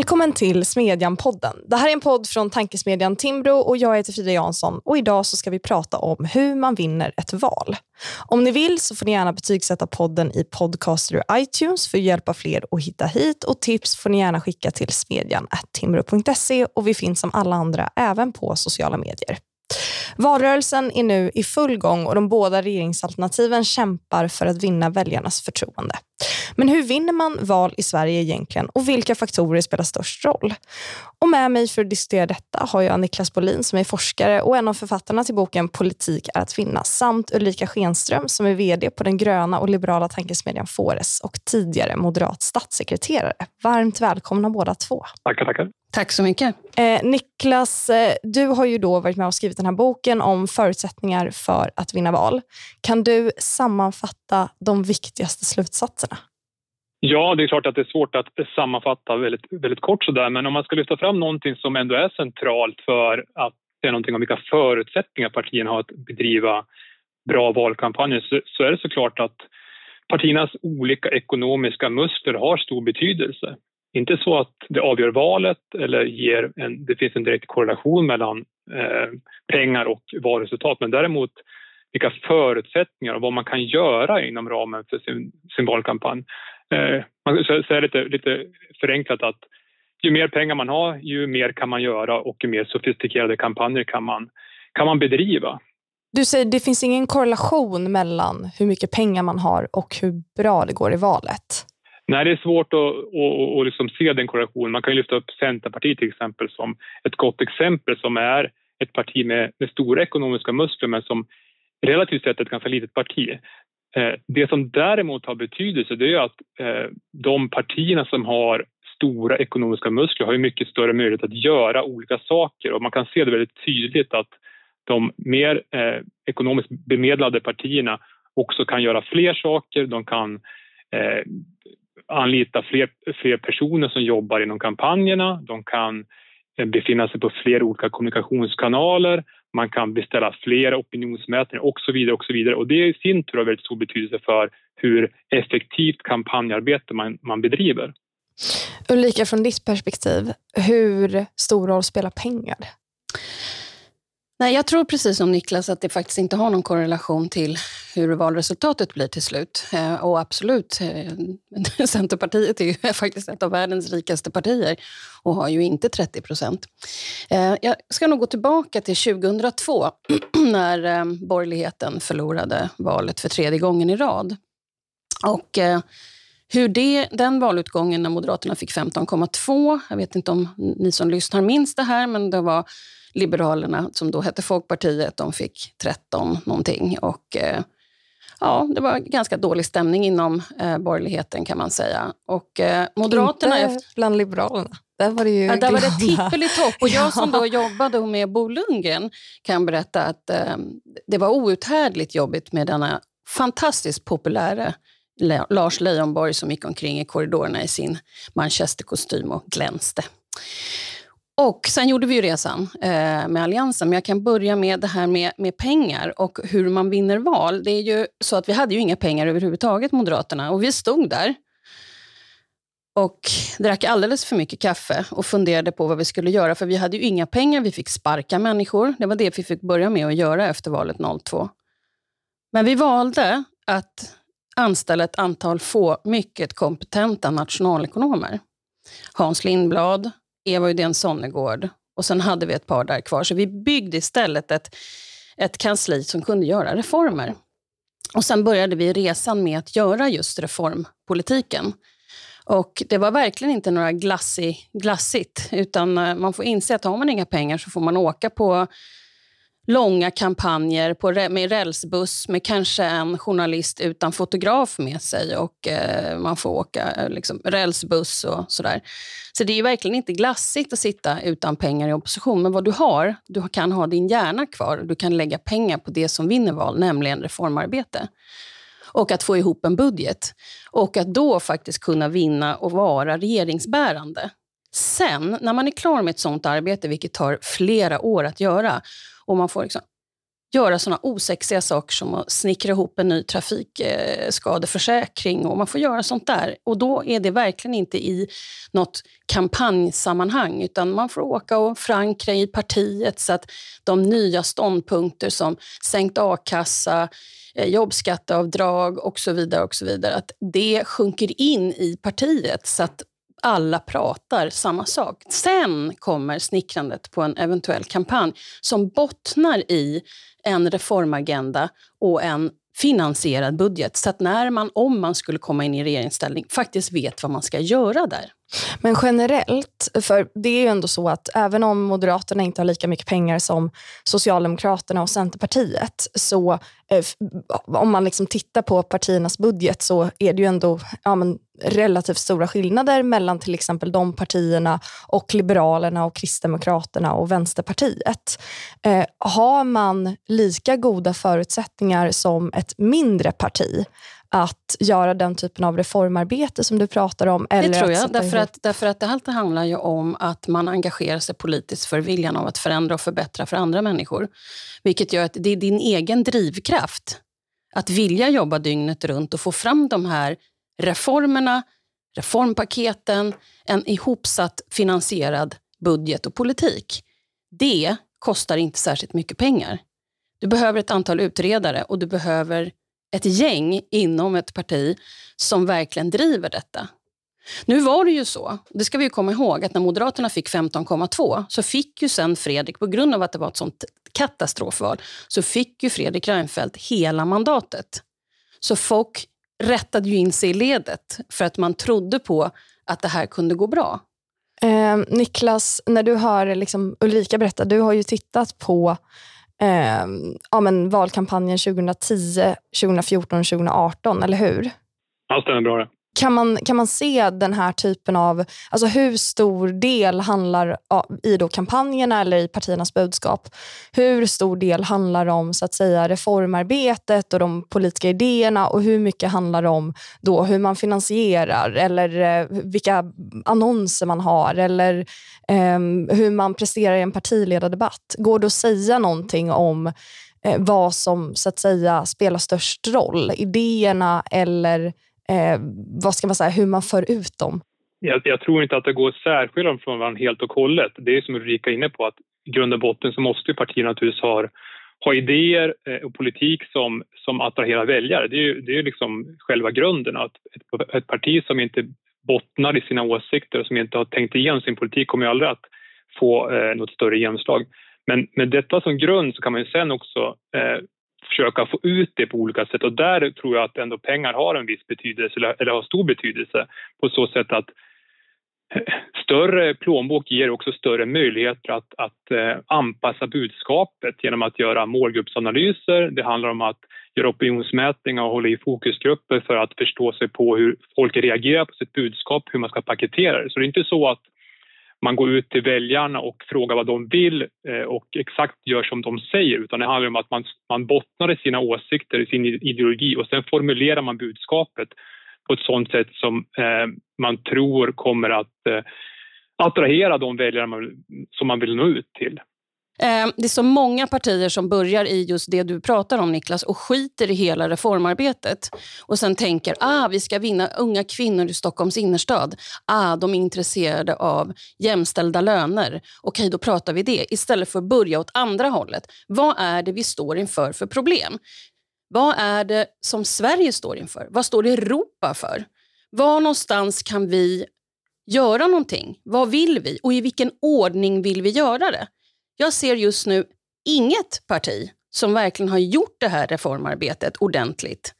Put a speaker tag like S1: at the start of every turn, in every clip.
S1: Välkommen till Smedjan-podden. Det här är en podd från tankesmedjan Timbro och jag heter Frida Jansson och idag så ska vi prata om hur man vinner ett val. Om ni vill så får ni gärna betygsätta podden i Podcaster och iTunes för att hjälpa fler att hitta hit och tips får ni gärna skicka till smedjan.timbro.se och vi finns som alla andra även på sociala medier. Valrörelsen är nu i full gång och de båda regeringsalternativen kämpar för att vinna väljarnas förtroende. Men hur vinner man val i Sverige egentligen och vilka faktorer spelar störst roll? Och med mig för att diskutera detta har jag Niklas Bolin som är forskare och en av författarna till boken Politik är att vinna samt Ulrika Schenström som är vd på den gröna och liberala tankesmedjan Fores och tidigare moderat statssekreterare. Varmt välkomna båda två.
S2: Tackar, tackar.
S3: Tack så mycket.
S1: Eh, Niklas, eh, du har ju då varit med och skrivit den här boken om förutsättningar för att vinna val. Kan du sammanfatta de viktigaste slutsatserna?
S2: Ja, det är klart att det är svårt att sammanfatta väldigt, väldigt kort sådär, men om man ska lyfta fram någonting som ändå är centralt för att säga någonting om vilka förutsättningar partierna har att bedriva bra valkampanjer så, så är det såklart att partiernas olika ekonomiska muskler har stor betydelse. Inte så att det avgör valet eller ger en, det finns en direkt korrelation mellan eh, pengar och valresultat, men däremot vilka förutsättningar och vad man kan göra inom ramen för sin, sin valkampanj. Eh, man kan säga lite, lite förenklat att ju mer pengar man har, ju mer kan man göra och ju mer sofistikerade kampanjer kan man, kan man bedriva.
S1: Du säger att det finns ingen korrelation mellan hur mycket pengar man har och hur bra det går i valet.
S2: Nej, det är svårt att, att, att liksom se den korrelationen. Man kan lyfta upp Centerpartiet till exempel som ett gott exempel som är ett parti med, med stora ekonomiska muskler men som relativt sett är ett ganska litet parti. Eh, det som däremot har betydelse det är att eh, de partierna som har stora ekonomiska muskler har ju mycket större möjlighet att göra olika saker och man kan se det väldigt tydligt att de mer eh, ekonomiskt bemedlade partierna också kan göra fler saker. De kan eh, anlita fler, fler personer som jobbar inom kampanjerna. De kan eh, befinna sig på fler olika kommunikationskanaler man kan beställa fler opinionsmätningar och så vidare. Och så vidare. Och det i sin tur har väldigt stor betydelse för hur effektivt kampanjarbete man, man bedriver.
S1: Ulrika, från ditt perspektiv, hur stor roll spelar pengar?
S3: Nej, jag tror precis som Niklas att det faktiskt inte har någon korrelation till hur valresultatet blir till slut. Eh, och absolut, eh, Centerpartiet är ju faktiskt ett av världens rikaste partier och har ju inte 30 procent. Eh, jag ska nog gå tillbaka till 2002 när borgerligheten förlorade valet för tredje gången i rad. Och hur det, den valutgången när Moderaterna fick 15,2, jag vet inte om ni som lyssnar minns det här, men det var Liberalerna, som då hette Folkpartiet, de fick 13 någonting. Och, eh, ja, det var ganska dålig stämning inom eh, borgerligheten kan man säga. Och, eh, Moderaterna...
S1: Inte bland Liberalerna. Där var det ju
S3: ja, där var det tippelitopp. Och jag som då jobbade med Bo Lundgren kan berätta att eh, det var outhärdligt jobbigt med denna fantastiskt populära Lars Leijonborg som gick omkring i korridorerna i sin manchesterkostym och glänste. Och sen gjorde vi ju resan eh, med Alliansen, men jag kan börja med det här med, med pengar och hur man vinner val. Det är ju så att vi hade ju inga pengar överhuvudtaget, Moderaterna, och vi stod där och drack alldeles för mycket kaffe och funderade på vad vi skulle göra, för vi hade ju inga pengar, vi fick sparka människor. Det var det vi fick börja med att göra efter valet 02. Men vi valde att anställa ett antal få mycket kompetenta nationalekonomer. Hans Lindblad, Eva Uddén Sonnegård och sen hade vi ett par där kvar. Så vi byggde istället ett, ett kansli som kunde göra reformer. Och sen började vi resan med att göra just reformpolitiken. Och det var verkligen inte några glassig, glassigt, utan eh, man får inse att har man inga pengar så får man åka på långa kampanjer på, med rälsbuss med kanske en journalist utan fotograf med sig och eh, man får åka eh, liksom, rälsbuss och sådär. Så det är verkligen inte glassigt att sitta utan pengar i opposition. Men vad du har, du kan ha din hjärna kvar. Du kan lägga pengar på det som vinner val, nämligen reformarbete. Och att få ihop en budget. Och att då faktiskt kunna vinna och vara regeringsbärande. Sen, när man är klar med ett sånt arbete, vilket tar flera år att göra, och man får liksom göra såna osexiga saker som att snickra ihop en ny trafikskadeförsäkring och man får göra sånt där. Och då är det verkligen inte i något kampanjsammanhang utan man får åka och förankra i partiet så att de nya ståndpunkter som sänkt a-kassa, eh, jobbskatteavdrag och så vidare, och så vidare att det sjunker in i partiet så att alla pratar samma sak. Sen kommer snickrandet på en eventuell kampanj som bottnar i en reformagenda och en finansierad budget. Så att när man, om man skulle komma in i regeringsställning, faktiskt vet vad man ska göra där.
S1: Men generellt, för det är ju ändå så att även om Moderaterna inte har lika mycket pengar som Socialdemokraterna och Centerpartiet, så eh, om man liksom tittar på partiernas budget så är det ju ändå ja, men, relativt stora skillnader mellan till exempel de partierna och Liberalerna och Kristdemokraterna och Vänsterpartiet. Eh, har man lika goda förutsättningar som ett mindre parti att göra den typen av reformarbete som du pratar om?
S3: Eller det tror jag, därför att, därför att det handlar ju om att man engagerar sig politiskt för viljan av att förändra och förbättra för andra människor. Vilket gör att det är din egen drivkraft att vilja jobba dygnet runt och få fram de här reformerna, reformpaketen, en ihopsatt finansierad budget och politik. Det kostar inte särskilt mycket pengar. Du behöver ett antal utredare och du behöver ett gäng inom ett parti som verkligen driver detta. Nu var det ju så, det ska vi komma ihåg, att när Moderaterna fick 15,2 så fick ju sen Fredrik, på grund av att det var ett sånt katastrofval, så fick ju Fredrik Reinfeldt hela mandatet. Så folk rättade ju in sig i ledet för att man trodde på att det här kunde gå bra.
S1: Eh, Niklas, när du hör liksom Ulrika berätta, du har ju tittat på eh, ja, men valkampanjen 2010, 2014 och 2018, eller hur?
S2: Ja, stämmer bra det.
S1: Kan man, kan man se den här typen av, alltså hur stor del handlar i då kampanjerna eller i partiernas budskap, hur stor del handlar om så att säga reformarbetet och de politiska idéerna och hur mycket handlar om då hur man finansierar eller eh, vilka annonser man har eller eh, hur man presterar i en partiledardebatt? Går det att säga någonting om eh, vad som så att säga spelar störst roll? Idéerna eller eh, vad ska man säga, hur man för ut dem?
S2: Jag, jag tror inte att det går att särskilja dem från varandra helt och hållet. Det är som Ulrika är inne på, att i grund och botten så måste partierna naturligtvis ha, ha idéer eh, och politik som, som attraherar väljare. Det är, det är liksom själva grunden. Att ett, ett parti som inte bottnar i sina åsikter och som inte har tänkt igenom sin politik kommer ju aldrig att få eh, något större genomslag. Men med detta som grund så kan man ju sen också eh, försöka få ut det på olika sätt och där tror jag att ändå pengar har en viss betydelse eller har stor betydelse på så sätt att eh, större plånbok ger också större möjligheter att, att eh, anpassa budskapet genom att göra målgruppsanalyser. Det handlar om att göra opinionsmätningar och hålla i fokusgrupper för att förstå sig på hur folk reagerar på sitt budskap, hur man ska paketera det. Så det är inte så att man går ut till väljarna och frågar vad de vill eh, och exakt gör som de säger utan det handlar om att man, man bottnar i sina åsikter, i sin ideologi och sen formulerar man budskapet på ett sådant sätt som eh, man tror kommer att eh, attrahera de väljare man, som man vill nå ut till.
S3: Ehm, det är så många partier som börjar i just det du pratar om Niklas och skiter i hela reformarbetet och sen tänker ah, vi ska vinna unga kvinnor i Stockholms innerstad. Ah, de är intresserade av jämställda löner. Okej, då pratar vi det istället för att börja åt andra hållet. Vad är det vi står inför för problem? Vad är det som Sverige står inför? Vad står Europa för? Var någonstans kan vi göra någonting? Vad vill vi? Och i vilken ordning vill vi göra det? Jag ser just nu inget parti som verkligen har gjort det här reformarbetet ordentligt.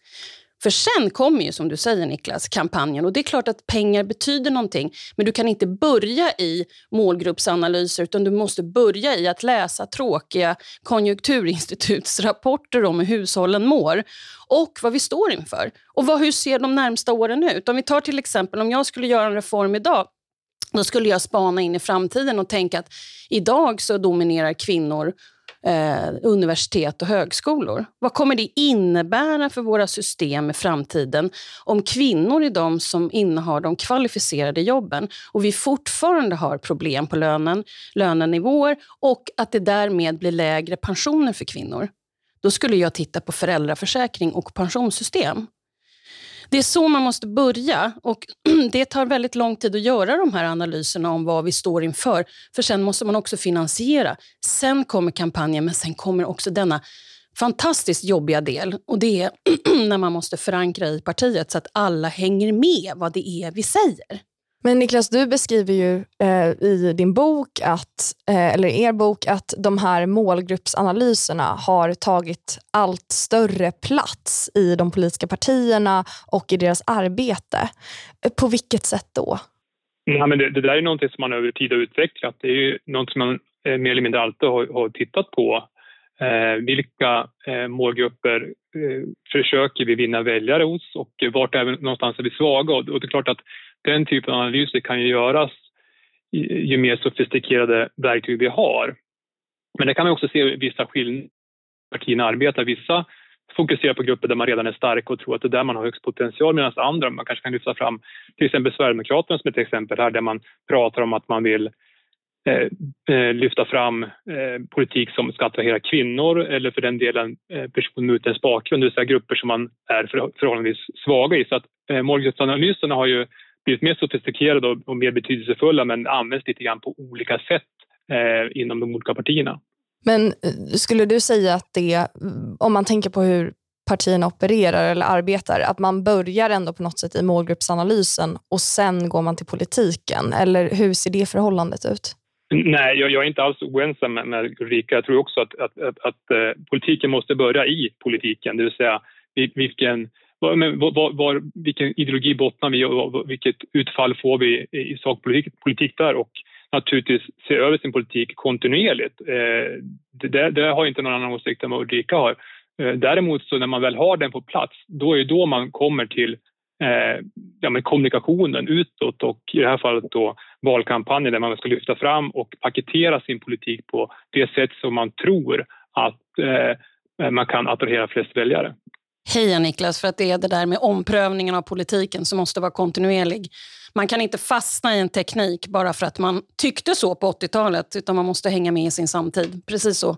S3: För sen kommer ju, som du säger Niklas, kampanjen. Och det är klart att pengar betyder någonting. Men du kan inte börja i målgruppsanalyser utan du måste börja i att läsa tråkiga konjunkturinstitutsrapporter om hur hushållen mår och vad vi står inför. Och vad, hur ser de närmsta åren ut? Om vi tar till exempel, om jag skulle göra en reform idag då skulle jag spana in i framtiden och tänka att idag så dominerar kvinnor eh, universitet och högskolor. Vad kommer det innebära för våra system i framtiden om kvinnor är de som innehar de kvalificerade jobben och vi fortfarande har problem på lönen, lönenivåer och att det därmed blir lägre pensioner för kvinnor? då skulle jag titta på föräldraförsäkring och pensionssystem. Det är så man måste börja och det tar väldigt lång tid att göra de här analyserna om vad vi står inför. För sen måste man också finansiera. Sen kommer kampanjen, men sen kommer också denna fantastiskt jobbiga del och det är när man måste förankra i partiet så att alla hänger med vad det är vi säger.
S1: Men Niklas, du beskriver ju eh, i din bok, att, eh, eller er bok, att de här målgruppsanalyserna har tagit allt större plats i de politiska partierna och i deras arbete. Eh, på vilket sätt då?
S2: Ja, men det, det där är någonting som man över tid har utvecklat. Det är ju något som man eh, mer eller mindre alltid har, har tittat på. Eh, vilka eh, målgrupper eh, försöker vi vinna väljare hos och vart är vi, någonstans är vi svaga? Och, och det är klart att den typen av analyser kan ju göras ju mer sofistikerade verktyg vi har. Men det kan man också se vissa skillnader partierna arbetar. Vissa fokuserar på grupper där man redan är stark och tror att det är där man har högst potential medan andra, man kanske kan lyfta fram till exempel Sverigedemokraterna som ett exempel här där man pratar om att man vill eh, eh lyfta fram eh, politik som ska attrahera kvinnor eller för den delen eh, personer med utländsk bakgrund, det vill säga grupper som man är förhållandevis svaga i. Så att eh, målgruppsanalyserna har ju blivit mer sofistikerade och, och mer betydelsefulla men används lite grann på olika sätt eh, inom de olika partierna.
S1: Men eh, skulle du säga att det, om man tänker på hur partierna opererar eller arbetar, att man börjar ändå på något sätt i målgruppsanalysen och sen går man till politiken? Eller hur ser det förhållandet ut?
S2: Nej, jag, jag är inte alls oense med, med Ulrika. Jag tror också att, att, att, att uh, politiken måste börja i politiken, det vill säga vilken men var, var, vilken ideologi bottnar vi och vilket utfall får vi i sakpolitik politik där och naturligtvis se över sin politik kontinuerligt. Eh, det, det har inte någon annan åsikt än vad Ulrika har. Eh, däremot så när man väl har den på plats, då är det då man kommer till eh, ja, med kommunikationen utåt och i det här fallet då valkampanjen där man ska lyfta fram och paketera sin politik på det sätt som man tror att eh, man kan attrahera flest väljare.
S3: Heja Niklas, för att det är det där med omprövningen av politiken som måste vara kontinuerlig. Man kan inte fastna i en teknik bara för att man tyckte så på 80-talet, utan man måste hänga med i sin samtid. Precis så.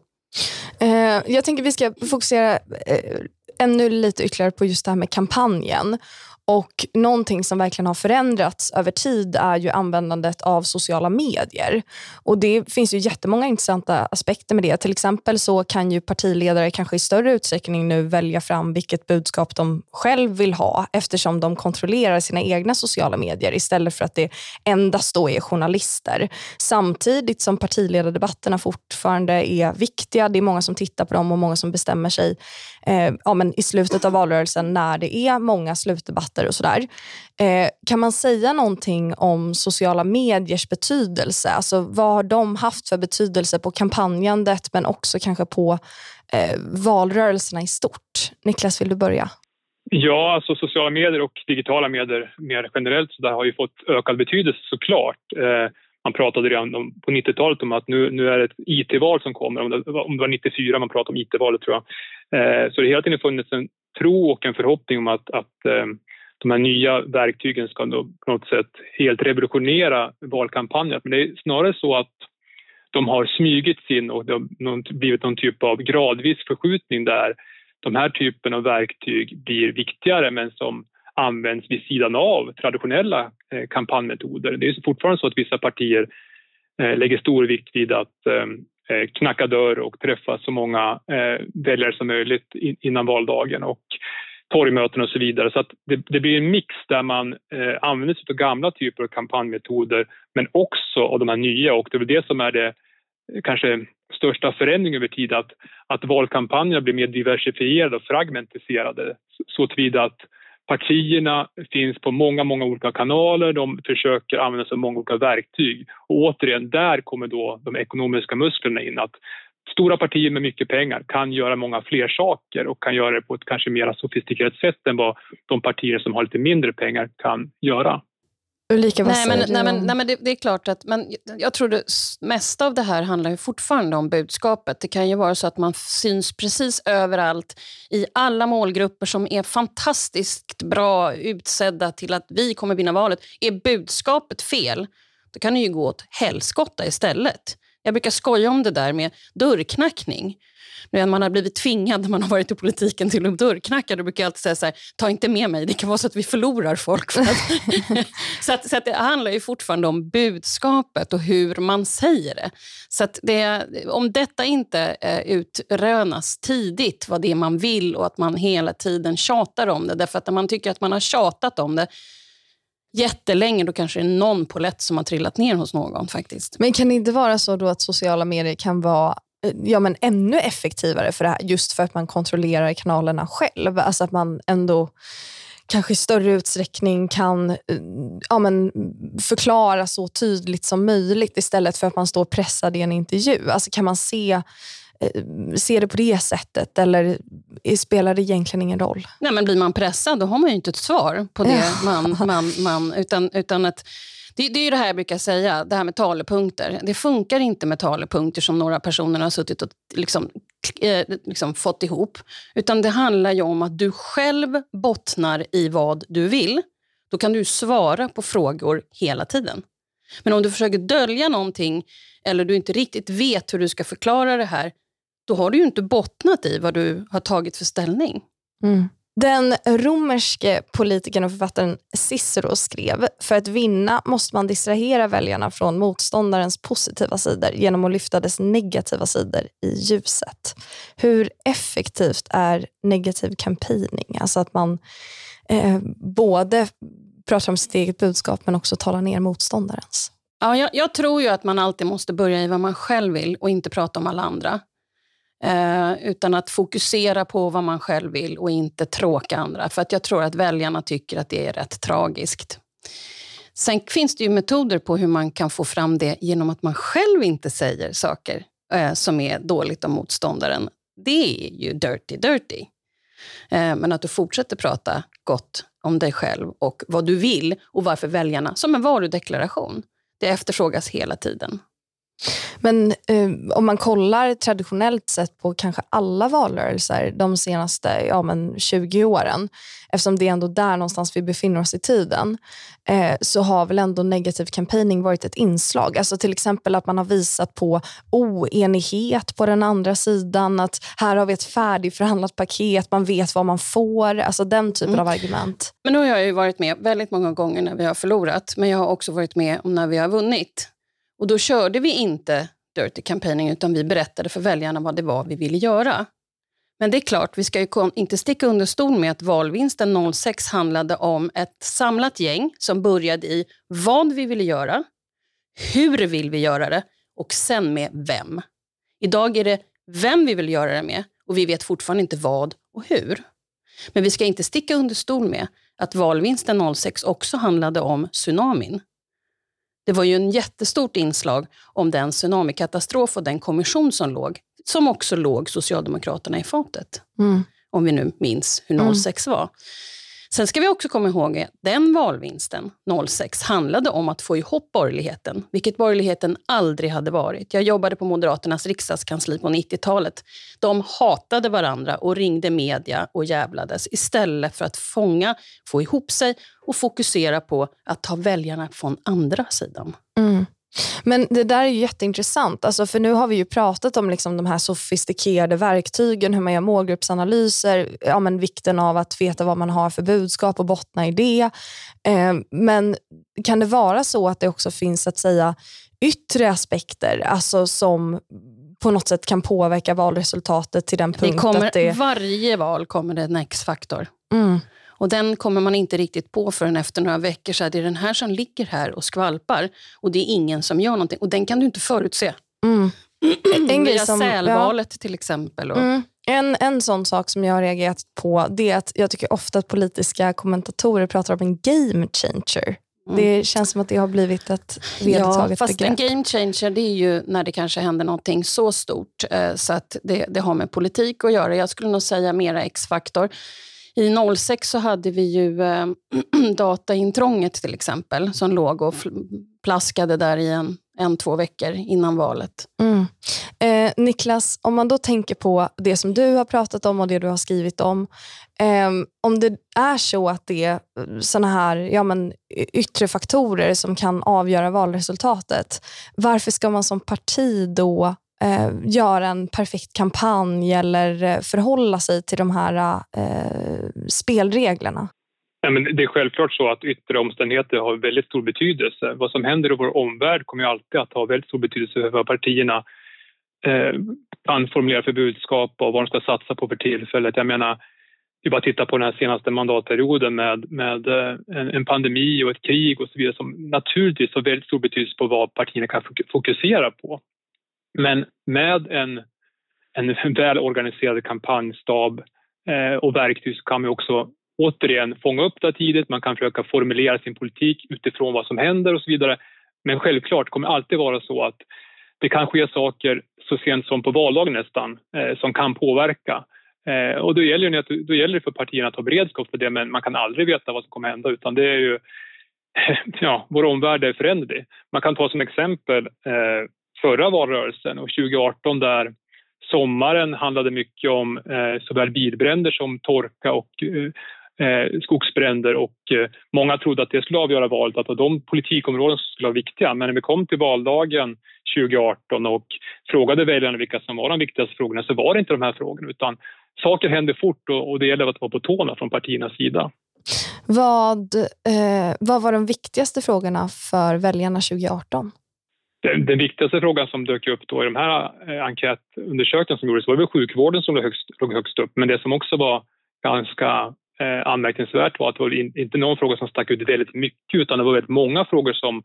S1: Eh, jag tänker vi ska fokusera eh, ännu lite ytterligare på just det här med kampanjen. Och Någonting som verkligen har förändrats över tid är ju användandet av sociala medier. Och Det finns ju jättemånga intressanta aspekter med det. Till exempel så kan ju partiledare kanske i större utsträckning nu välja fram vilket budskap de själv vill ha eftersom de kontrollerar sina egna sociala medier istället för att det endast då är journalister. Samtidigt som partiledardebatterna fortfarande är viktiga. Det är många som tittar på dem och många som bestämmer sig eh, ja, men i slutet av valrörelsen när det är många slutdebatter och sådär. Eh, kan man säga någonting om sociala mediers betydelse? Alltså, vad har de haft för betydelse på kampanjandet men också kanske på eh, valrörelserna i stort? Niklas, vill du börja?
S2: Ja, alltså sociala medier och digitala medier mer generellt så där har ju fått ökad betydelse såklart. Eh, man pratade redan om, på 90-talet om att nu, nu är det ett IT-val som kommer. Om det, om det var 94 man pratade om IT-valet tror jag. Eh, så det har hela tiden funnits en tro och en förhoppning om att, att eh, de här nya verktygen ska på något sätt helt revolutionera valkampanjen. Men det är snarare så att de har smygits in och det har blivit någon typ av gradvis förskjutning där de här typen av verktyg blir viktigare men som används vid sidan av traditionella eh, kampanjmetoder. Det är fortfarande så att vissa partier eh, lägger stor vikt vid att eh, knacka dörr och träffa så många väljare som möjligt innan valdagen och torgmöten och så vidare. Så att det, det blir en mix där man eh, använder sig av gamla typer av kampanjmetoder men också av de här nya och det är det som är det eh, kanske största förändringen över tid att, att valkampanjerna blir mer diversifierade och fragmentiserade så tillvida att Partierna finns på många, många olika kanaler. De försöker använda sig av många olika verktyg. Och återigen, där kommer då de ekonomiska musklerna in. Att stora partier med mycket pengar kan göra många fler saker och kan göra det på ett kanske mer sofistikerat sätt än vad de partier som har lite mindre pengar kan göra.
S1: Ulrika, vad
S3: nej, men, nej, men, nej, men det, det, är klart att men jag tror det mesta av det här handlar ju fortfarande om budskapet. Det kan ju vara så att man syns precis överallt i alla målgrupper som är fantastiskt bra utsedda till att vi kommer vinna valet. Är budskapet fel, då kan det ju gå åt helskotta istället. Jag brukar skoja om det där med dörrknackning. När man har blivit tvingad när man har varit i politiken till att dörrknacka, då brukar jag alltid säga så här, ta inte med mig, det kan vara så att vi förlorar folk. Att, så, att, så att det handlar ju fortfarande om budskapet och hur man säger det. Så att det, om detta inte eh, utrönas tidigt, vad det är man vill och att man hela tiden tjatar om det, därför att när man tycker att man har tjatat om det jättelänge, då kanske det är någon polett som har trillat ner hos någon faktiskt.
S1: Men kan det inte vara så då att sociala medier kan vara eh, ja, men ännu effektivare för det här, just för att man kontrollerar kanalerna själv? Alltså att man ändå kanske i större utsträckning kan eh, ja, men förklara så tydligt som möjligt istället för att man står pressad i en intervju. Alltså kan man se se det på det sättet eller spelar det egentligen ingen roll?
S3: Nej, men blir man pressad då har man ju inte ett svar på det. Man, man, man, utan, utan att, det, det är det här jag brukar säga, det här med talepunkter. Det funkar inte med talepunkter som några personer har suttit och liksom, eh, liksom fått ihop. Utan det handlar ju om att du själv bottnar i vad du vill. Då kan du svara på frågor hela tiden. Men om du försöker dölja någonting eller du inte riktigt vet hur du ska förklara det här, då har du ju inte bottnat i vad du har tagit för ställning.
S1: Mm. Den romerske politikern och författaren Cicero skrev, för att vinna måste man distrahera väljarna från motståndarens positiva sidor genom att lyfta dess negativa sidor i ljuset. Hur effektivt är negativ campaigning? Alltså att man eh, både pratar om sitt eget budskap men också talar ner motståndarens.
S3: Ja, jag, jag, tror ju att man alltid måste börja i vad man själv vill och inte prata om alla andra. Eh, utan att fokusera på vad man själv vill och inte tråka andra. För att jag tror att väljarna tycker att det är rätt tragiskt. Sen finns det ju metoder på hur man kan få fram det genom att man själv inte säger saker eh, som är dåligt om motståndaren. Det är ju dirty dirty. Eh, men att du fortsätter prata gott om dig själv och vad du vill och varför väljarna, som en varudeklaration. Det efterfrågas hela tiden.
S1: Men eh, om man kollar traditionellt sett på kanske alla valrörelser de senaste ja, men 20 åren, eftersom det är ändå där någonstans vi befinner oss i tiden, eh, så har väl ändå negativ campaigning varit ett inslag. Alltså till exempel att man har visat på oenighet på den andra sidan, att här har vi ett färdigförhandlat paket, man vet vad man får, alltså den typen mm. av argument.
S3: Men nu har jag ju varit med väldigt många gånger när vi har förlorat, men jag har också varit med om när vi har vunnit. Och då körde vi inte dirty campaigning utan vi berättade för väljarna vad det var vi ville göra. Men det är klart, vi ska ju inte sticka under stol med att valvinsten 06 handlade om ett samlat gäng som började i vad vi ville göra, hur vill vi göra det och sen med vem. Idag är det vem vi vill göra det med och vi vet fortfarande inte vad och hur. Men vi ska inte sticka under stol med att valvinsten 06 också handlade om tsunamin. Det var ju en jättestort inslag om den tsunamikatastrof och den kommission som låg, som också låg Socialdemokraterna i fatet. Mm. Om vi nu minns hur 06 mm. var. Sen ska vi också komma ihåg att den valvinsten, 06, handlade om att få ihop borgerligheten, vilket borgerligheten aldrig hade varit. Jag jobbade på Moderaternas riksdagskansli på 90-talet. De hatade varandra och ringde media och jävlades istället för att fånga, få ihop sig och fokusera på att ta väljarna från andra sidan.
S1: Mm. Men det där är ju jätteintressant, alltså, för nu har vi ju pratat om liksom de här sofistikerade verktygen, hur man gör målgruppsanalyser, ja, men vikten av att veta vad man har för budskap och bottna i det. Eh, men kan det vara så att det också finns att säga yttre aspekter, alltså som på något sätt kan påverka valresultatet till den punkt
S3: det kommer,
S1: att det...
S3: Varje val kommer det en X-faktor. Mm. Och den kommer man inte riktigt på förrän efter några veckor. Så här, det är den här som ligger här och skvalpar och det är ingen som gör någonting. Och den kan du inte förutse. Mm. En grej som, sälvalet ja. till exempel. Och... Mm.
S1: En, en sån sak som jag har reagerat på det är att jag tycker ofta att politiska kommentatorer pratar om en game changer. Mm. Det känns som att det har blivit ett vedertaget ja,
S3: fast
S1: begrepp.
S3: En game changer det är ju när det kanske händer någonting så stort eh, så att det, det har med politik att göra. Jag skulle nog säga mera X-faktor. I 06 så hade vi ju äh, dataintrånget till exempel som låg och plaskade där i en, en, två veckor innan valet.
S1: Mm. Eh, Niklas, om man då tänker på det som du har pratat om och det du har skrivit om. Eh, om det är så att det är såna här ja, men, yttre faktorer som kan avgöra valresultatet, varför ska man som parti då eh, göra en perfekt kampanj eller eh, förhålla sig till de här eh, spelreglerna?
S2: Ja, men det är självklart så att yttre omständigheter har väldigt stor betydelse. Vad som händer i vår omvärld kommer alltid att ha väldigt stor betydelse för vad partierna eh, kan formulera för budskap och vad de ska satsa på för tillfället. Jag menar, vi bara tittar på den här senaste mandatperioden med, med eh, en, en, pandemi och ett krig och så vidare som naturligtvis har väldigt stor betydelse på vad partierna kan fokusera på. Men med en, en väl organiserad kampanjstab eh, och verktyg så kan vi också återigen fånga upp det tidigt, man kan försöka formulera sin politik utifrån vad som händer och så vidare. Men självklart kommer det alltid vara så att det kan ske saker så sent som på valdagen nästan eh, som kan påverka. Eh, och då gäller, det, då gäller det för partierna att ha beredskap för det men man kan aldrig veta vad som kommer hända utan det är ju, ja, vår omvärld är föränderlig. Man kan ta som exempel eh, förra valrörelsen och 2018 där sommaren handlade mycket om eh, såväl bilbränder som torka och eh, eh, skogsbränder och eh, många trodde att det skulle avgöra valet, att det var de politikområden som skulle vara viktiga. Men när vi kom till valdagen 2018 och frågade väljarna vilka som var de viktigaste frågorna så var det inte de här frågorna utan saker händer fort och, och det gäller att vara på tårna från partiernas sida.
S1: Vad, eh, vad var de viktigaste frågorna för väljarna 2018?
S2: Den, den, viktigaste frågan som dök upp då i de här eh, enkätundersökningarna som gjordes var väl sjukvården som låg högst, låg högst upp. Men det som också var ganska eh, anmärkningsvärt var att det var inte någon fråga som stack ut väldigt mycket utan det var väldigt många frågor som,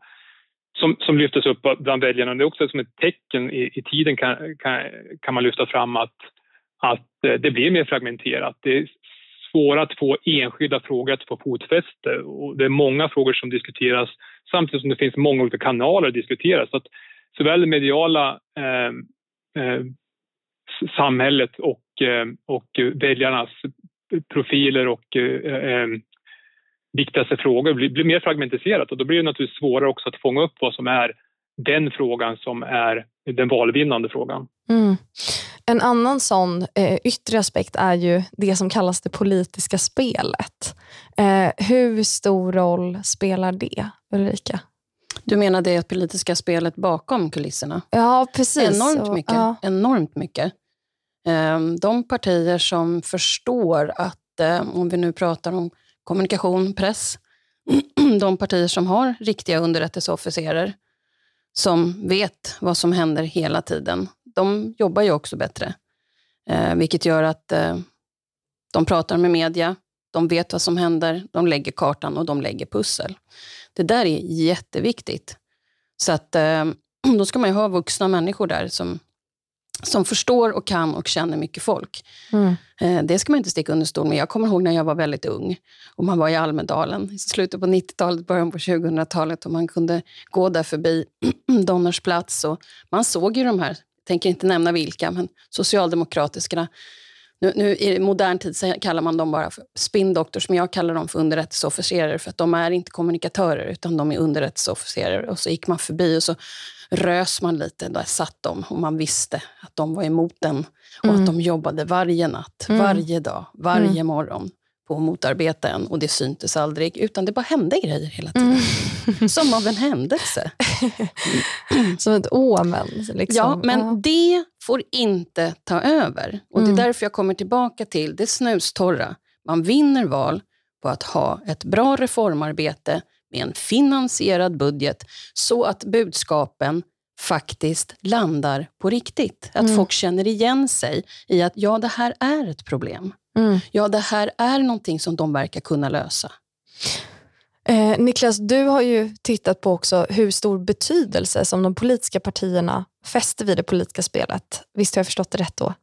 S2: som, som lyftes upp bland väljarna. Det är också som ett tecken i, i tiden kan, kan, kan, man lyfta fram att, att eh, det blir mer fragmenterat. Det är svåra att få enskilda frågor att få fotfäste och det är många frågor som diskuteras samtidigt som det finns många olika kanaler att diskutera. Så att såväl det mediala eh, eh, samhället och, eh, och väljarnas profiler och eh, eh, viktigaste frågor blir, blir mer fragmentiserat och då blir det naturligtvis svårare också att fånga upp vad som är den frågan som är den valvinnande frågan.
S1: Mm. En annan sån eh, yttre aspekt är ju det som kallas det politiska spelet. Eh, hur stor roll spelar det, Ulrika?
S3: Du menar det politiska spelet bakom kulisserna?
S1: Ja, precis.
S3: Enormt mycket. Ja. Enormt mycket. Ehm, de partier som förstår att, eh, om vi nu pratar om kommunikation, press, de partier som har riktiga underrättelseofficerer, som vet vad som händer hela tiden, de jobbar ju också bättre. Eh, vilket gör att eh, de pratar med media, de vet vad som händer, de lägger kartan och de lägger pussel. Det där är jätteviktigt. Så att, eh, då ska man ju ha vuxna människor där som som förstår och kan och känner mycket folk. Mm. Eh, det ska man inte sticka under stol med. Jag kommer ihåg när jag var väldigt ung och man var i Almedalen i slutet på 90-talet, början på 2000-talet och man kunde gå där förbi Donners plats och man såg ju de här, tänker inte nämna vilka, men socialdemokratiska nu, nu, I modern tid kallar man dem bara för spindoktors, men jag kallar dem för underrättelseofficerare för att de är inte kommunikatörer utan de är underrättelseofficerare. Och så gick man förbi och så rös man lite. Där satt de och man visste att de var emot den och mm. att de jobbade varje natt, mm. varje dag, varje mm. morgon på att motarbeta en och det syntes aldrig, utan det bara hände grejer hela tiden. Mm. Som av en händelse.
S1: Som ett omen. Liksom.
S3: Ja, men ja. det får inte ta över. Och Det är mm. därför jag kommer tillbaka till det snustorra. Man vinner val på att ha ett bra reformarbete med en finansierad budget så att budskapen faktiskt landar på riktigt. Att mm. folk känner igen sig i att ja, det här är ett problem. Mm. Ja, det här är någonting som de verkar kunna lösa.
S1: Eh, Niklas, du har ju tittat på också hur stor betydelse som de politiska partierna fäster vid det politiska spelet. Visst har jag förstått det rätt då?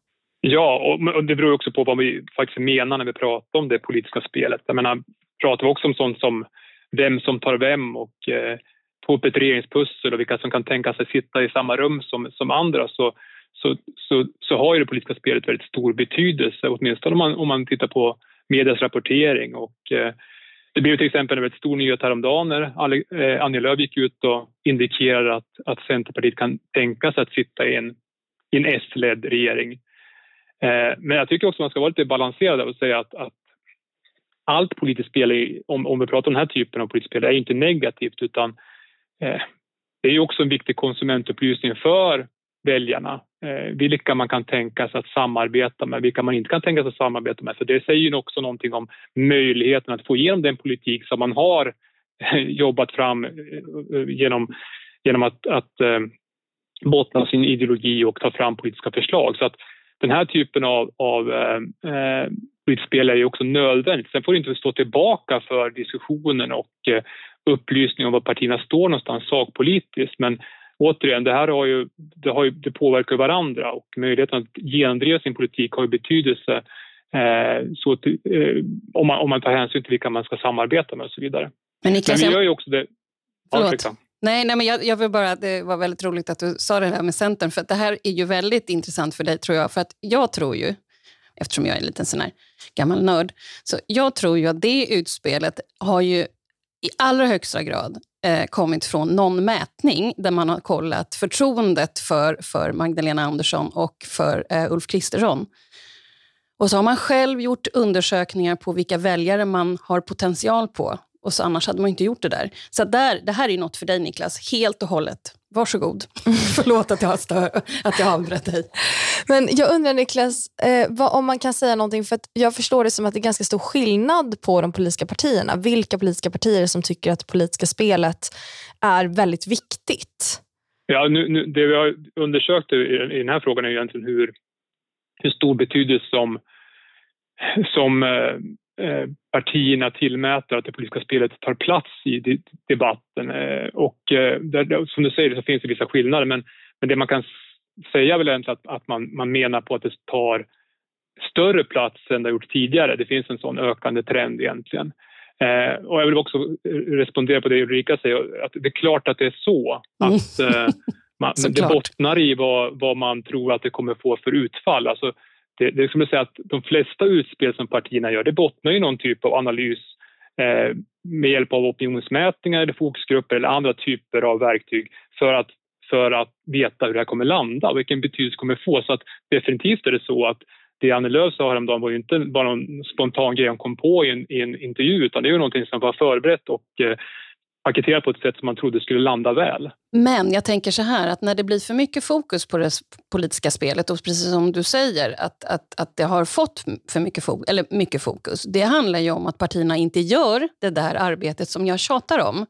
S2: Ja, och det beror också på vad vi faktiskt menar när vi pratar om det politiska spelet. Jag menar, pratar vi också om sånt som vem som tar vem och eh, upp ett regeringspussel och vilka som kan tänka sig sitta i samma rum som, som andra så, så, så, så har ju det politiska spelet väldigt stor betydelse, åtminstone om man, om man tittar på medias rapportering. Och, eh, det blev till exempel en väldigt stor nyhet häromdagen när eh, Annie Lööf gick ut och indikerade att, att Centerpartiet kan tänka sig att sitta i en, i en S-ledd regering. Eh, men jag tycker också man ska vara lite balanserad och säga att, att allt politiskt spel, är, om, om vi pratar om den här typen av politiskt spel, är inte negativt utan eh, det är också en viktig konsumentupplysning för väljarna. Eh, vilka man kan tänka sig att samarbeta med, vilka man inte kan tänka sig att samarbeta med. För det säger ju också någonting om möjligheten att få igenom den politik som man har eh, jobbat fram eh, eh, genom, genom att, att eh, bottna sin ideologi och ta fram politiska förslag. Så att den här typen av, av eh, utspel är ju också nödvändigt. Sen får det inte stå tillbaka för diskussionen och eh, upplysning om var partierna står någonstans sakpolitiskt. Men återigen, det här har ju, det, har ju, det påverkar varandra och möjligheten att genomdriva sin politik har ju betydelse eh, så att, eh, om, man, om man tar hänsyn till vilka man ska samarbeta med och så vidare. Men, Niklas, Men vi gör ju också det...
S3: Förlåt. Nej, nej men jag, jag, vill bara, det var väldigt roligt att du sa det här med Centern, för det här är ju väldigt intressant för dig tror jag. För att jag tror ju, eftersom jag är en liten sån här gammal nörd, så jag tror ju att det utspelet har ju i allra högsta grad eh, kommit från någon mätning där man har kollat förtroendet för, för Magdalena Andersson och för eh, Ulf Kristersson. Och så har man själv gjort undersökningar på vilka väljare man har potential på. Och så annars hade man inte gjort det där. Så där, det här är något för dig Niklas, helt och hållet. Varsågod. Förlåt att jag, stör, att jag avbröt dig.
S1: Men jag undrar Niklas, eh, vad, om man kan säga någonting, för jag förstår det som att det är ganska stor skillnad på de politiska partierna. Vilka politiska partier som tycker att det politiska spelet är väldigt viktigt?
S2: Ja, nu, nu, det vi har undersökt i, i den här frågan är egentligen hur, hur stor betydelse som, som eh, Eh, partierna tillmäter att det politiska spelet tar plats i debatten. Eh, och eh, där, som du säger så finns det vissa skillnader men, men det man kan säga väl egentligen att, att man, man menar på att det tar större plats än det har gjort tidigare. Det finns en sån ökande trend egentligen. Eh, och jag vill också respondera på det Ulrika säger, att det är klart att det är så. Att, eh, man, det bottnar i vad, vad man tror att det kommer få för utfall. Alltså, det, det skulle säga att de flesta utspel som partierna gör det bottnar i någon typ av analys eh, med hjälp av opinionsmätningar eller fokusgrupper eller andra typer av verktyg för att, för att veta hur det här kommer landa och vilken betydelse det kommer få. Så att definitivt är det så att det Annie Lööf sa häromdagen var ju inte bara någon spontan grej hon kom på i en, i en intervju utan det är ju någonting som var förberett och eh, paketerat på ett sätt som man trodde skulle landa väl.
S3: Men jag tänker så här, att när det blir för mycket fokus på det politiska spelet och precis som du säger, att, att, att det har fått för mycket fokus, eller mycket fokus. Det handlar ju om att partierna inte gör det där arbetet som jag tjatar om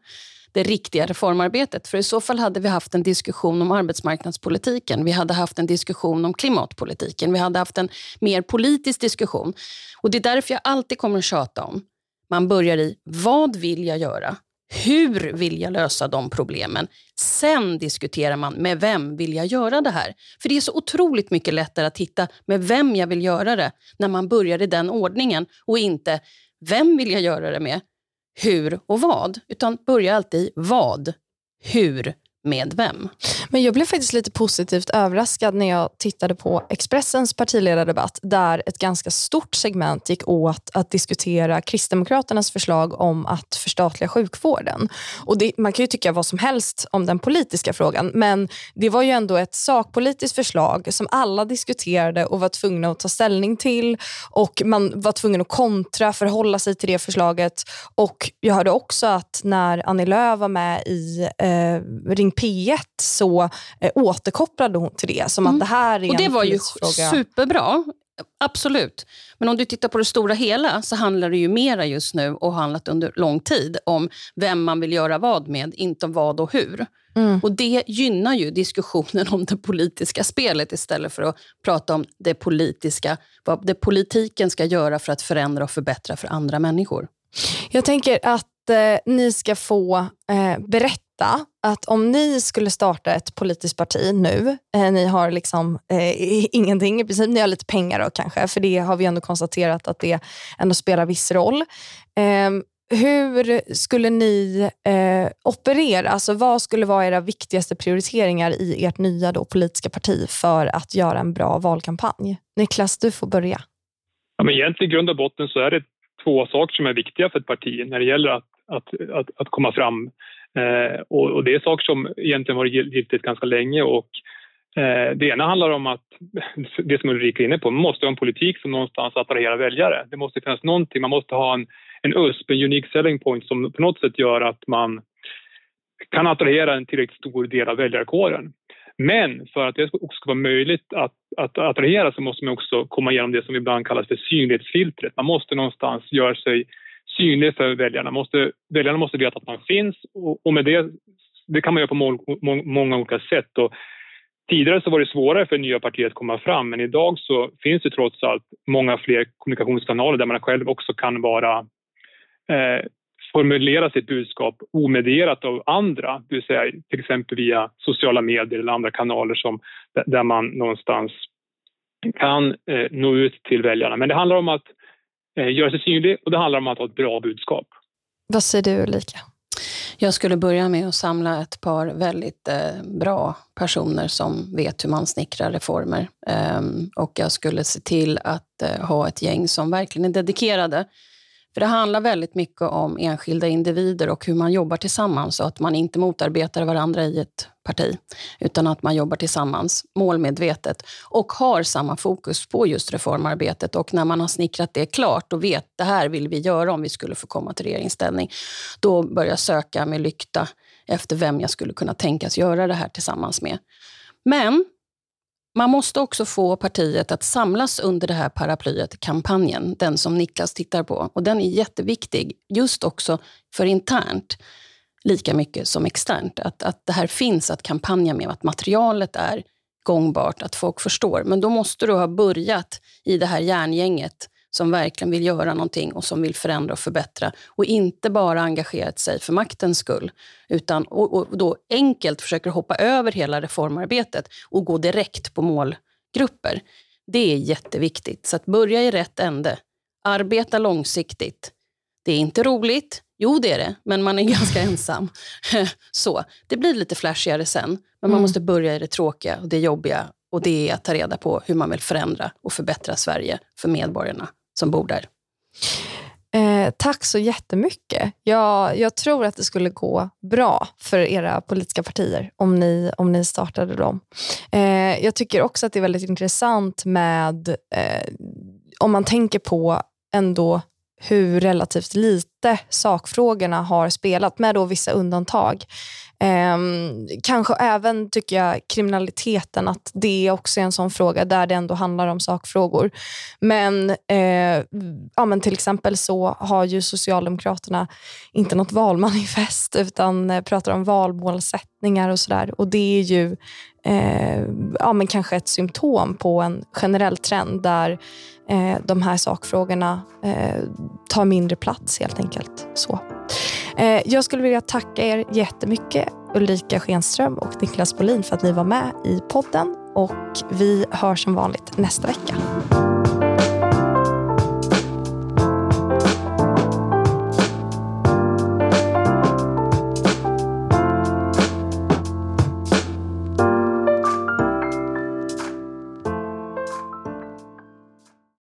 S3: det riktiga reformarbetet. För i så fall hade vi haft en diskussion om arbetsmarknadspolitiken, vi hade haft en diskussion om klimatpolitiken, vi hade haft en mer politisk diskussion. Och Det är därför jag alltid kommer att tjata om, man börjar i vad vill jag göra? Hur vill jag lösa de problemen? Sen diskuterar man med vem vill jag göra det här? För det är så otroligt mycket lättare att hitta med vem jag vill göra det när man börjar i den ordningen och inte vem vill jag göra det med, hur och vad, utan börja alltid vad, hur, med vem.
S1: Men jag blev faktiskt lite positivt överraskad när jag tittade på Expressens partiledardebatt där ett ganska stort segment gick åt att diskutera Kristdemokraternas förslag om att förstatliga sjukvården. Och det, man kan ju tycka vad som helst om den politiska frågan men det var ju ändå ett sakpolitiskt förslag som alla diskuterade och var tvungna att ta ställning till och man var tvungen att kontra, förhålla sig till det förslaget. Och Jag hörde också att när Annie Lööf var med i eh, Ring P1 så eh, återkopplade hon till det. Som mm. att det här är
S3: Och det var ju fråga. superbra. Absolut. Men om du tittar på det stora hela så handlar det ju mera just nu och har handlat under lång tid om vem man vill göra vad med, inte om vad och hur. Mm. Och Det gynnar ju diskussionen om det politiska spelet istället för att prata om det politiska, vad det politiken ska göra för att förändra och förbättra för andra människor.
S1: Jag tänker att eh, ni ska få eh, berätta att om ni skulle starta ett politiskt parti nu, eh, ni har liksom eh, ingenting i princip, ni har lite pengar då kanske, för det har vi ändå konstaterat att det ändå spelar viss roll. Eh, hur skulle ni eh, operera? Alltså, vad skulle vara era viktigaste prioriteringar i ert nya då, politiska parti för att göra en bra valkampanj? Niklas, du får börja.
S2: Ja, men egentligen i grund och botten så är det två saker som är viktiga för ett parti när det gäller att, att, att, att komma fram Eh, och, och, det är saker som egentligen varit giltigt ganska länge och Eh, det ena handlar om att, det som Ulrika är inne på, man måste ha en politik som någonstans attraherar väljare. Det måste finnas någonting, man måste ha en, en USP, en unique selling point som på något sätt gör att man kan attrahera en tillräckligt stor del av väljarkåren. Men för att det också ska vara möjligt att, att attrahera så måste man också komma igenom det som ibland kallas för synlighetsfiltret. Man måste någonstans göra sig synlig för väljarna. Måste, väljarna måste veta att man finns och, och med det, det kan man göra på må, må, många olika sätt. Och tidigare så var det svårare för nya partier att komma fram men idag så finns det trots allt många fler kommunikationskanaler där man själv också kan vara eh, formulera sitt budskap omedierat av andra, det vill säga till exempel via sociala medier eller andra kanaler som, där man någonstans kan eh, nå ut till väljarna. Men det handlar om att eh, göra sig synlig och det handlar om att ha ett bra budskap.
S1: Vad säger du Ulrika?
S3: Jag skulle börja med att samla ett par väldigt eh, bra personer som vet hur man snickrar reformer. Um, och jag skulle se till att uh, ha ett gäng som verkligen är dedikerade för det handlar väldigt mycket om enskilda individer och hur man jobbar tillsammans och att man inte motarbetar varandra i ett parti, utan att man jobbar tillsammans målmedvetet och har samma fokus på just reformarbetet. Och när man har snickrat det klart och vet det här vill vi göra om vi skulle få komma till regeringsställning, då börjar jag söka med lykta efter vem jag skulle kunna tänkas göra det här tillsammans med. Men man måste också få partiet att samlas under det här paraplyet, kampanjen, den som Niklas tittar på. Och den är jätteviktig, just också för internt, lika mycket som externt. Att, att det här finns att kampanja med, att materialet är gångbart, att folk förstår. Men då måste du ha börjat i det här järngänget som verkligen vill göra någonting och som vill förändra och förbättra och inte bara engagerat sig för maktens skull utan och, och då enkelt försöker hoppa över hela reformarbetet och gå direkt på målgrupper. Det är jätteviktigt. Så att börja i rätt ände. Arbeta långsiktigt. Det är inte roligt. Jo, det är det, men man är ganska ensam. Så, Det blir lite flashigare sen, men man mm. måste börja i det tråkiga och det jobbiga och det är att ta reda på hur man vill förändra och förbättra Sverige för medborgarna som bor där.
S1: Eh, tack så jättemycket. Jag, jag tror att det skulle gå bra för era politiska partier om ni, om ni startade dem. Eh, jag tycker också att det är väldigt intressant med, eh, om man tänker på ändå hur relativt lite sakfrågorna har spelat, med då vissa undantag. Eh, kanske även, tycker jag, kriminaliteten, att det också är en sån fråga där det ändå handlar om sakfrågor. Men, eh, ja, men till exempel så har ju Socialdemokraterna inte något valmanifest utan eh, pratar om valmålsättningar och sådär. Och det är ju eh, ja, men kanske ett symptom på en generell trend där eh, de här sakfrågorna eh, tar mindre plats helt enkelt. Så. Eh, jag skulle vilja tacka er jättemycket Ulrika Schenström och Niklas Bolin för att ni var med i podden och vi hörs som vanligt nästa vecka.